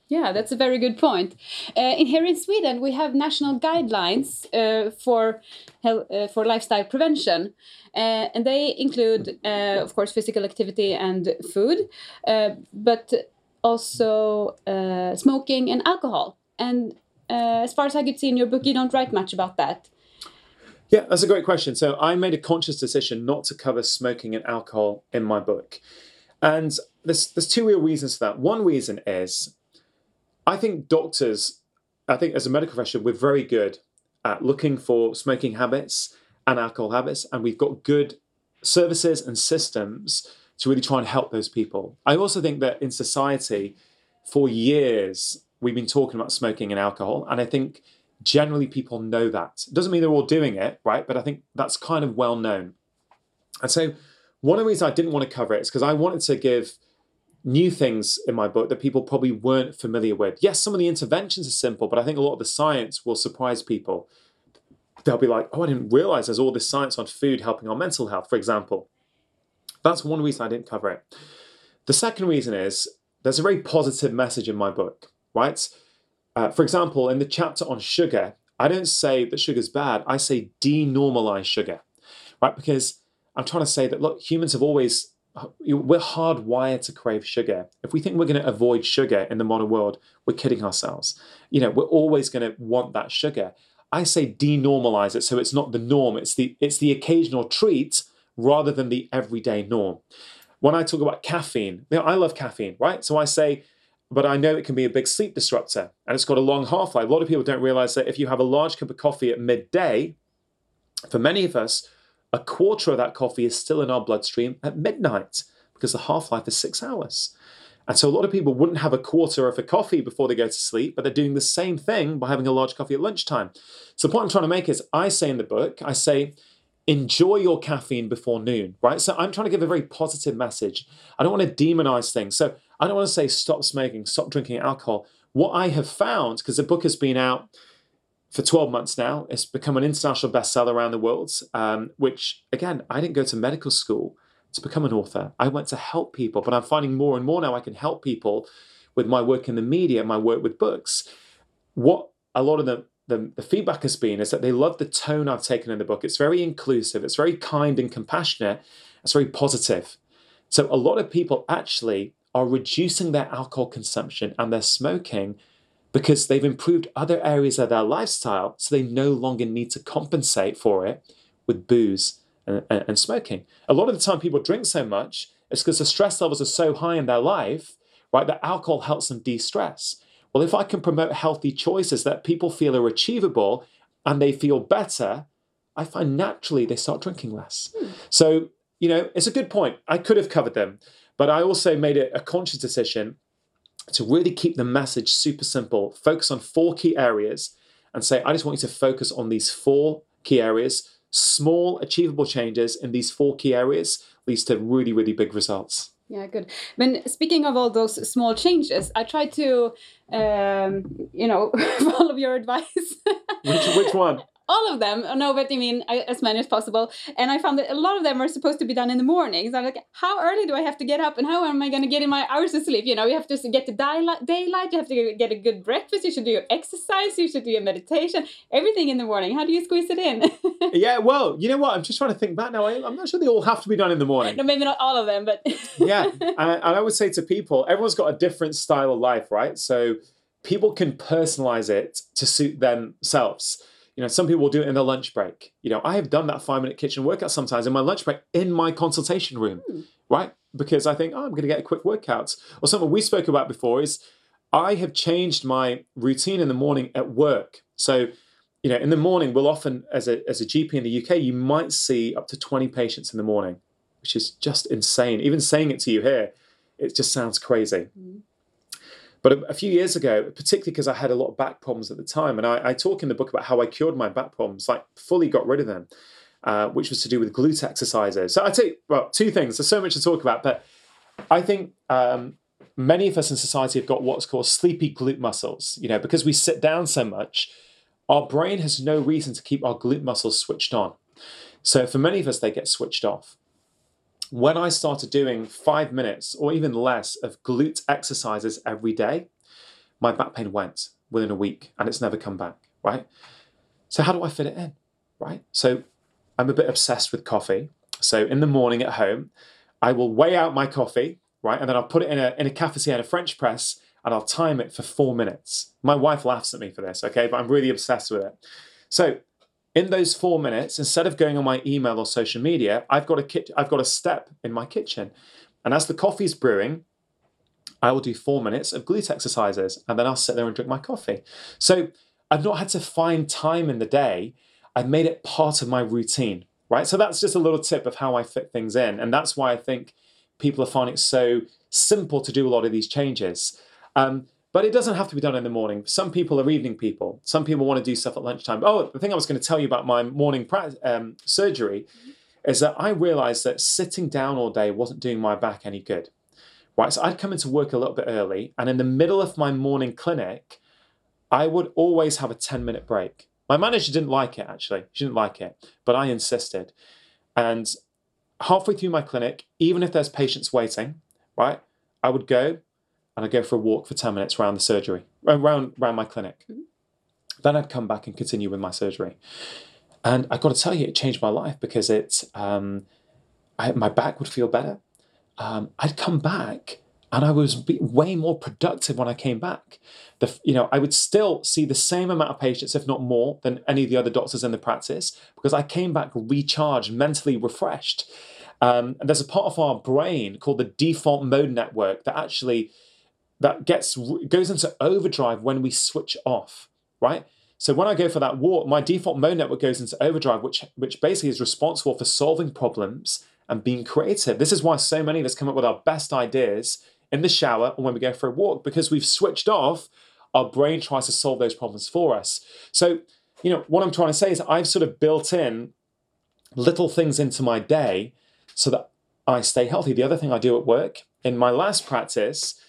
Yeah, that's a very good point. Uh, in here in Sweden, we have national guidelines uh, for health, uh, for lifestyle prevention, uh, and they include, uh, of course, physical activity and food, uh, but also uh, smoking and alcohol. And uh, as far as I could see in your book, you don't write much about that. Yeah, that's a great question. So I made a conscious decision not to cover smoking and alcohol in my book. And there's, there's two real reasons for that. One reason is I think doctors, I think as a medical profession, we're very good at looking for smoking habits and alcohol habits, and we've got good services and systems to really try and help those people. I also think that in society, for years, we've been talking about smoking and alcohol. And I think generally people know that. It doesn't mean they're all doing it, right? But I think that's kind of well known. And so one of the reasons I didn't want to cover it is because I wanted to give new things in my book that people probably weren't familiar with. Yes, some of the interventions are simple, but I think a lot of the science will surprise people. They'll be like, oh, I didn't realize there's all this science on food helping our mental health, for example. That's one reason I didn't cover it. The second reason is there's a very positive message in my book, right? Uh, for example, in the chapter on sugar, I don't say that sugar's bad. I say denormalize sugar, right? Because I'm trying to say that look, humans have always we're hardwired to crave sugar. If we think we're going to avoid sugar in the modern world, we're kidding ourselves. You know, we're always going to want that sugar. I say denormalize it so it's not the norm. It's the it's the occasional treat rather than the everyday norm. When I talk about caffeine, you know, I love caffeine, right? So I say, but I know it can be a big sleep disruptor and it's got a long half life. A lot of people don't realize that if you have a large cup of coffee at midday, for many of us, a quarter of that coffee is still in our bloodstream at midnight because the half life is six hours. And so a lot of people wouldn't have a quarter of a coffee before they go to sleep, but they're doing the same thing by having a large coffee at lunchtime. So the point I'm trying to make is I say in the book, I say, enjoy your caffeine before noon, right? So I'm trying to give a very positive message. I don't want to demonize things. So I don't want to say stop smoking, stop drinking alcohol. What I have found, because the book has been out for 12 months now, it's become an international bestseller around the world, um, which again, I didn't go to medical school to become an author. I went to help people, but I'm finding more and more now I can help people with my work in the media, my work with books. What a lot of the the, the feedback has been is that they love the tone I've taken in the book. It's very inclusive, it's very kind and compassionate, it's very positive. So a lot of people actually are reducing their alcohol consumption and their smoking because they've improved other areas of their lifestyle so they no longer need to compensate for it with booze and, and, and smoking. A lot of the time people drink so much, it's because the stress levels are so high in their life, right, that alcohol helps them de-stress. Well, if I can promote healthy choices that people feel are achievable and they feel better, I find naturally they start drinking less. Hmm. So, you know, it's a good point. I could have covered them, but I also made it a conscious decision to really keep the message super simple, focus on four key areas, and say, I just want you to focus on these four key areas. Small, achievable changes in these four key areas leads to really, really big results. Yeah, good. But speaking of all those small changes, I try to, um, you know, follow your advice. which which one? All of them. No, but I mean I, as many as possible. And I found that a lot of them are supposed to be done in the morning. So I'm like, how early do I have to get up, and how am I going to get in my hours of sleep? You know, you have to get the daylight. You have to get a good breakfast. You should do your exercise. You should do your meditation. Everything in the morning. How do you squeeze it in? yeah, well, you know what? I'm just trying to think back now. I, I'm not sure they all have to be done in the morning. no, maybe not all of them, but yeah, and I would say to people, everyone's got a different style of life, right? So people can personalize it to suit themselves. You know, some people will do it in their lunch break. You know, I have done that five minute kitchen workout sometimes in my lunch break in my consultation room, Hmm. right? Because I think, oh, I'm going to get a quick workout. Or something we spoke about before is I have changed my routine in the morning at work. So, you know, in the morning, we'll often, as a, as a GP in the UK, you might see up to 20 patients in the morning, which is just insane. Even saying it to you here, it just sounds crazy. Mm. But a, few years ago, particularly because I had a lot of back problems at the time, and I, I talk in the book about how I cured my back problems, like fully got rid of them, uh, which was to do with glute exercises. So I take well two things. There's so much to talk about, but I think um, many of us in society have got what's called sleepy glute muscles. You know, because we sit down so much, our brain has no reason to keep our glute muscles switched on. So for many of us, they get switched off when I started doing five minutes or even less of glute exercises every day, my back pain went within a week and it's never come back, right? So, how do I fit it in, right? So, I'm a bit obsessed with coffee. So, in the morning at home, I will weigh out my coffee, right? And then I'll put it in a, in a cafetiere, a French press, and I'll time it for four minutes. My wife laughs at me for this, okay? But I'm really obsessed with it. So, in those four minutes, instead of going on my email or social media, I've got a kit- I've got a step in my kitchen, and as the coffee's brewing, I will do four minutes of glute exercises, and then I'll sit there and drink my coffee. So I've not had to find time in the day. I've made it part of my routine, right? So that's just a little tip of how I fit things in, and that's why I think people are finding it so simple to do a lot of these changes. Um, but it doesn't have to be done in the morning. Some people are evening people. Some people want to do stuff at lunchtime. Oh, the thing I was going to tell you about my morning um, surgery is that I realized that sitting down all day wasn't doing my back any good. Right, so I'd come into work a little bit early, and in the middle of my morning clinic, I would always have a 10 minute break. My manager didn't like it actually, she didn't like it, but I insisted. And halfway through my clinic, even if there's patients waiting, right, I would go and I'd go for a walk for 10 minutes around the surgery, around, around my clinic. Mhm. Then I'd come back and continue with my surgery. And I've got to tell you, it changed my life because it, um, I, my back would feel better. Um, I'd come back and I was way more productive when I came back. The, you know, I would still see the same amount of patients, if not more, than any of the other doctors in the practice because I came back recharged, mentally refreshed. Um, and there's a part of our brain called the default mode network that actually that gets goes into overdrive when we switch off, right? So when I go for that walk, my default mode network goes into overdrive, which which basically is responsible for solving problems and being creative. This is why so many of us come up with our best ideas in the shower and when we go for a walk because we've switched off. Our brain tries to solve those problems for us. So you know what I'm trying to say is I've sort of built in little things into my day so that I stay healthy. The other thing I do at work in my last practice.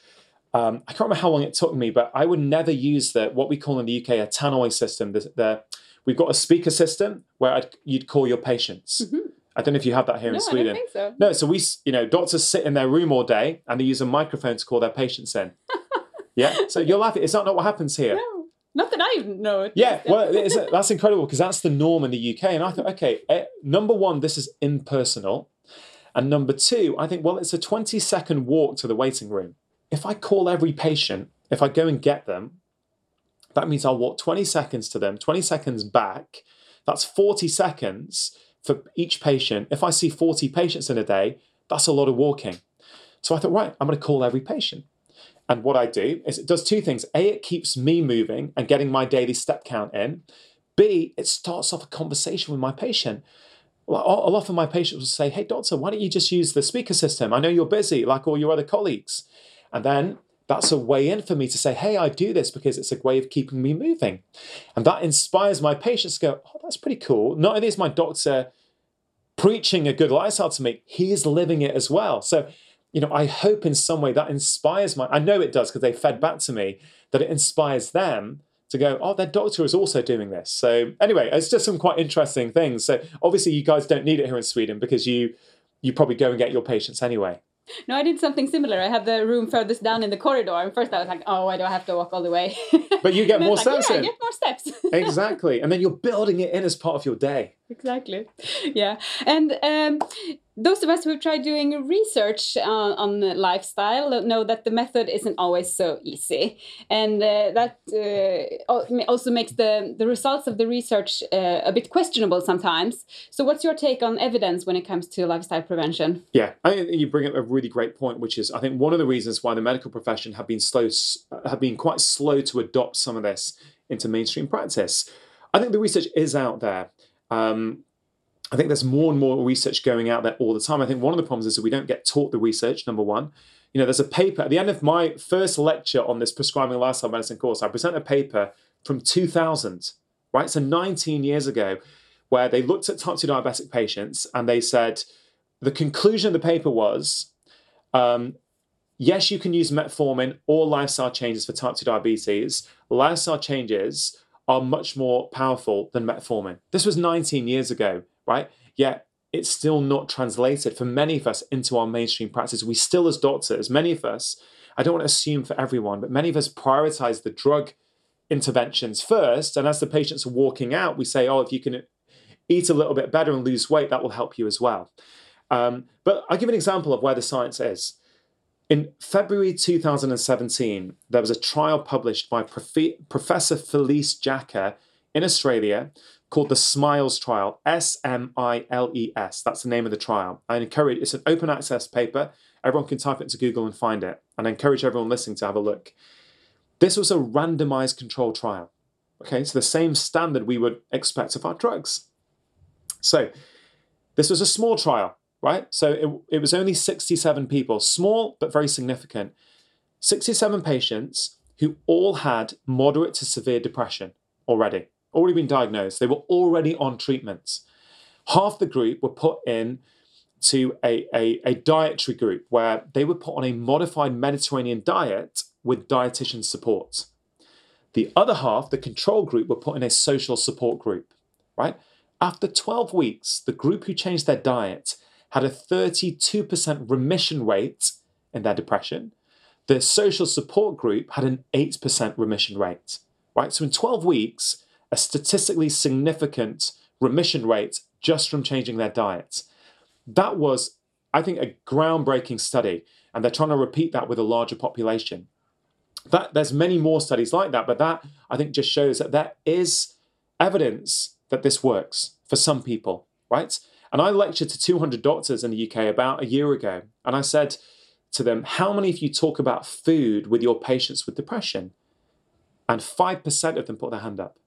Um, I can't remember how long it took me, but I would never use the what we call in the UK a tannoy system. The, the we've got a speaker system where I'd, you'd call your patients. Mhm. I don't know if you have that here no, in I Sweden. don't think so. No, so we, you know, doctors sit in their room all day and they use a microphone to call their patients in. yeah, so you're laughing. Is that not what happens here? No, not that I know. Yeah, well, it's, that's incredible because that's the norm in the UK. And I thought, okay, eh, number one, this is impersonal. And number two, I think, well, it's a 20 second walk to the waiting room. If I call every patient, if I go and get them, that means I'll walk 20 seconds to them, 20 seconds back. That's 40 seconds for each patient. If I see 40 patients in a day, that's a lot of walking. So I thought, right, I'm going to call every patient. And what I do is it does two things. A, it keeps me moving and getting my daily step count in. B, it starts off a conversation with my patient. Well, a lot of my patients will say, Hey, doctor, why don't you just use the speaker system? I know you're busy, like all your other colleagues. And then that's a way in for me to say, Hey, I do this because it's a way of keeping me moving. And that inspires my patients to go, Oh, that's pretty cool. Not only is my doctor preaching a good lifestyle to me, he's living it as well. So, you know, I hope in some way that inspires my, I know it does because they fed back to me that it inspires them to go, oh, their doctor is also doing this. So anyway, it's just some quite interesting things. So obviously you guys don't need it here in Sweden because you you probably go and get your patients anyway. No, I did something similar. I had the room furthest down in the corridor, and first I was like, "Oh, why do I have to walk all the way?" But you get more like, steps yeah, I get more steps. exactly, and then you're building it in as part of your day. Exactly. Yeah. And um, those of us who've tried doing research uh, on the lifestyle know that the method isn't always so easy. And uh, that uh, also makes the, the results of the research uh, a bit questionable sometimes. So what's your take on evidence when it comes to lifestyle prevention? Yeah, I think you bring up a really great point, which is I think one of the reasons why the medical profession have been slow, have been quite slow to adopt some of this into mainstream practice. I think the research is out there. Um, I think there's more and more research going out there all the time. I think one of the problems is that we don't get taught the research. Number one, you know, there's a paper at the end of my first lecture on this prescribing lifestyle medicine course. I present a paper from 2000, right? So 19 years ago, where they looked at type 2 diabetic patients and they said the conclusion of the paper was um, yes, you can use metformin or lifestyle changes for type 2 diabetes. Lifestyle changes are much more powerful than metformin. This was 19 years ago, right? Yet it's still not translated for many of us into our mainstream practice. We still, as doctors, many of us, I don't want to assume for everyone, but many of us prioritize the drug interventions first. And as the patients are walking out, we say, oh, if you can eat a little bit better and lose weight, that will help you as well. Um, but I'll give an example of where the science is. In February 2017, there was a trial published by Profe- Professor Felice Jacka in Australia called the SMILES trial, S M I L E S. That's the name of the trial. I encourage, it's an open access paper. Everyone can type it into Google and find it. And I encourage everyone listening to have a look. This was a randomized control trial. Okay, so the same standard we would expect of our drugs. So this was a small trial, right? So it, it was only 67 people, small but very significant. 67 patients who all had moderate to severe depression already, already been diagnosed. They were already on treatments. Half the group were put in to a, a, a dietary group where they were put on a modified Mediterranean diet with dietitian support. The other half, the control group, were put in a social support group, right? After 12 weeks, the group who changed their diet had a 32% remission rate in their depression. The social support group had an 8% remission rate, right? So in 12 weeks, a statistically significant remission rate just from changing their diet. That was, I think, a groundbreaking study, and they're trying to repeat that with a larger population. That there's many more studies like that, but that I think just shows that there is evidence that this works for some people, right? And I lectured to 200 doctors in the UK about a year ago, and I said to them, How many of you talk about food with your patients with depression? And 5% of them put their hand up.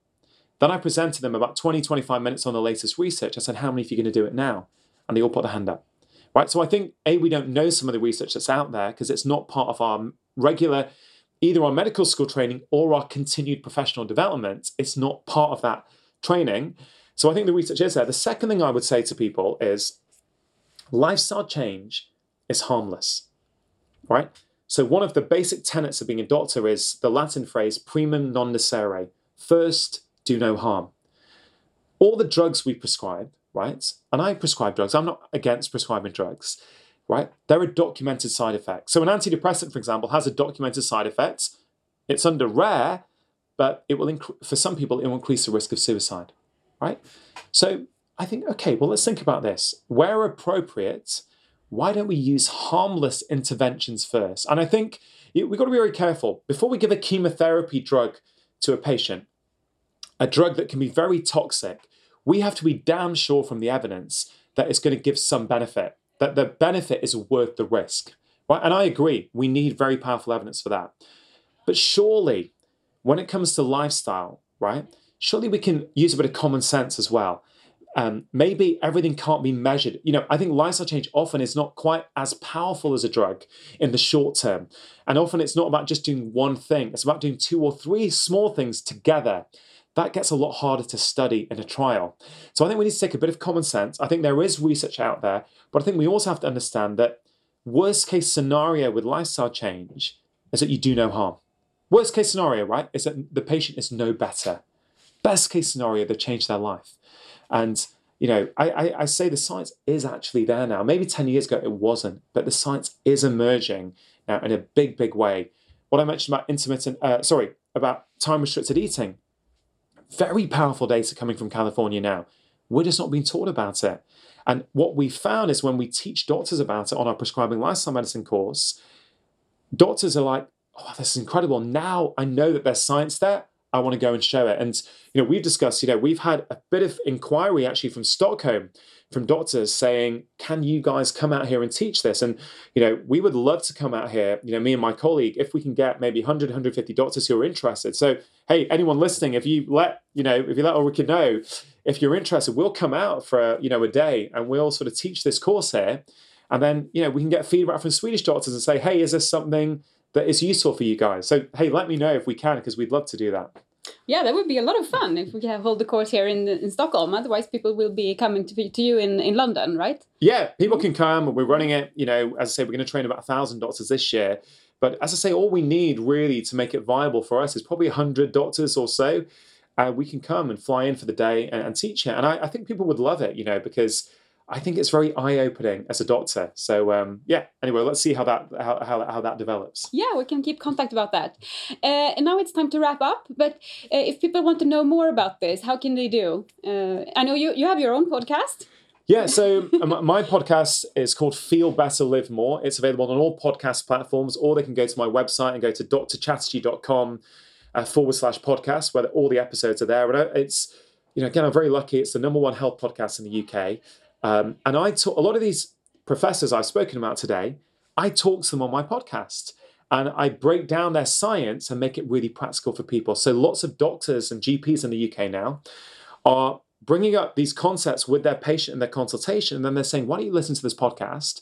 Then I presented them about 20, 25 minutes on the latest research. I said, How many of you are going to do it now? And they all put their hand up. Right. So I think, A, we don't know some of the research that's out there because it's not part of our regular, either our medical school training or our continued professional development. It's not part of that training. So I think the research is there. The second thing I would say to people is lifestyle change is harmless. Right? So one of the basic tenets of being a doctor is the Latin phrase primum non nocere. First, do no harm. All the drugs we prescribe, right? And I prescribe drugs. I'm not against prescribing drugs, right? There are documented side effects. So an antidepressant, for example, has a documented side effect. It's under rare, but it will inc- for some people it will increase the risk of suicide, right? So I think okay, well let's think about this. Where appropriate, why don't we use harmless interventions first? And I think we've got to be very careful before we give a chemotherapy drug to a patient, a drug that can be very toxic. We have to be damn sure from the evidence that it's going to give some benefit, that the benefit is worth the risk. Right? And I agree, we need very powerful evidence for that. But surely, when it comes to lifestyle, right, surely we can use a bit of common sense as well. Um, maybe everything can't be measured. You know, I think lifestyle change often is not quite as powerful as a drug in the short term. And often it's not about just doing one thing, it's about doing two or three small things together. That gets a lot harder to study in a trial. So I think we need to take a bit of common sense. I think there is research out there, but I think we also have to understand that worst case scenario with lifestyle change is that you do no harm. Worst case scenario, right, is that the patient is no better. Best case scenario, they've changed their life. And you know, I, I, I, say the science is actually there now. Maybe 10 years ago it wasn't, but the science is emerging now in a big, big way. What I mentioned about intermittent, uh, sorry, about time restricted eating, very powerful data coming from California now. We're just not being taught about it. And what we found is when we teach doctors about it on our prescribing lifestyle medicine course, doctors are like, oh, this is incredible. Now I know that there's science there. I want to go and show it. And you know, we've discussed, you know, we've had a bit of inquiry actually from Stockholm, from doctors saying, can you guys come out here and teach this? And you know, we would love to come out here, you know, me and my colleague, if we can get maybe 100, 150 doctors who are interested. So, hey, anyone listening, if you let, you know, if you let Ulrika know, if you're interested, we'll come out for, you know, a day and we'll sort of teach this course here. And then, you know, we can get feedback from Swedish doctors and say, hey, is this something that is useful for you guys. So hey, let me know if we can because we'd love to do that. Yeah, that would be a lot of fun if we can hold the course here in, in Stockholm. Otherwise, people will be coming to, to you in, in London, right? Yeah, people can come. We're running it. You know, as I say, we're going to train about a thousand doctors this year. But as I say, all we need really to make it viable for us is probably hundred doctors or so. Uh, we can come and fly in for the day and, and teach it. And I, I think people would love it, you know, because I think it's very eye opening as a doctor. So um, yeah. Anyway, let's see how that how, how, how that develops. Yeah, we can keep contact about that. Uh, and now it's time to wrap up. But uh, if people want to know more about this, how can they do? Uh, I know you you have your own podcast. Yeah, so my podcast is called Feel Better, Live More. It's available on all podcast platforms, or they can go to my website and go to drchatterjee.com uh, forward slash podcast, where all the episodes are there. And it's, you know, again, I'm very lucky. It's the number one health podcast in the UK. Um, and I talk a lot of these professors I've spoken about today. I talk to them on my podcast and I break down their science and make it really practical for people. So lots of doctors and GPs in the UK now are bringing up these concepts with their patient in their consultation, and then they're saying, "Why don't you listen to this podcast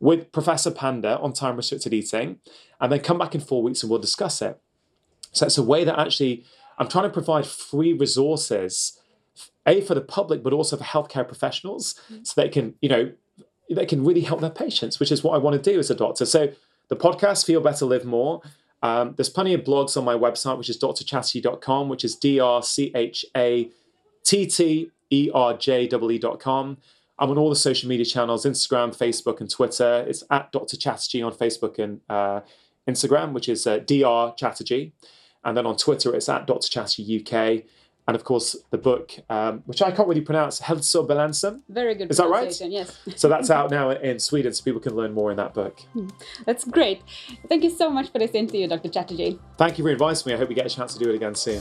with Professor Panda on time restricted eating, and then come back in four weeks and we'll discuss it." So it's a way that actually I'm trying to provide free resources a for the public, but also for healthcare professionals, mm-hmm. so they can, you know, they can really help their patients, which is what I want to do as a doctor. So the podcast, Feel Better, Live More. Um, there's plenty of blogs on my website, which is drchatterjee.com, which is D R C H A T T E R J E E.com. I'm on all the social media channels Instagram, Facebook, and Twitter. It's at Dr. Chatterjee on Facebook and uh, Instagram, which is uh, Dr. Chatterjee. And then on Twitter, it's at Dr. Chatterjee UK and of course the book, um, which I can't really pronounce, Hälsobalansem. Very good. Is that right? Yes. so that's out now in Sweden, so people can learn more in that book. Hmm. That's great. Thank you so much for this interview, Dr. Chatterjee. Thank you for inviting me. I hope we get a chance to do it again soon.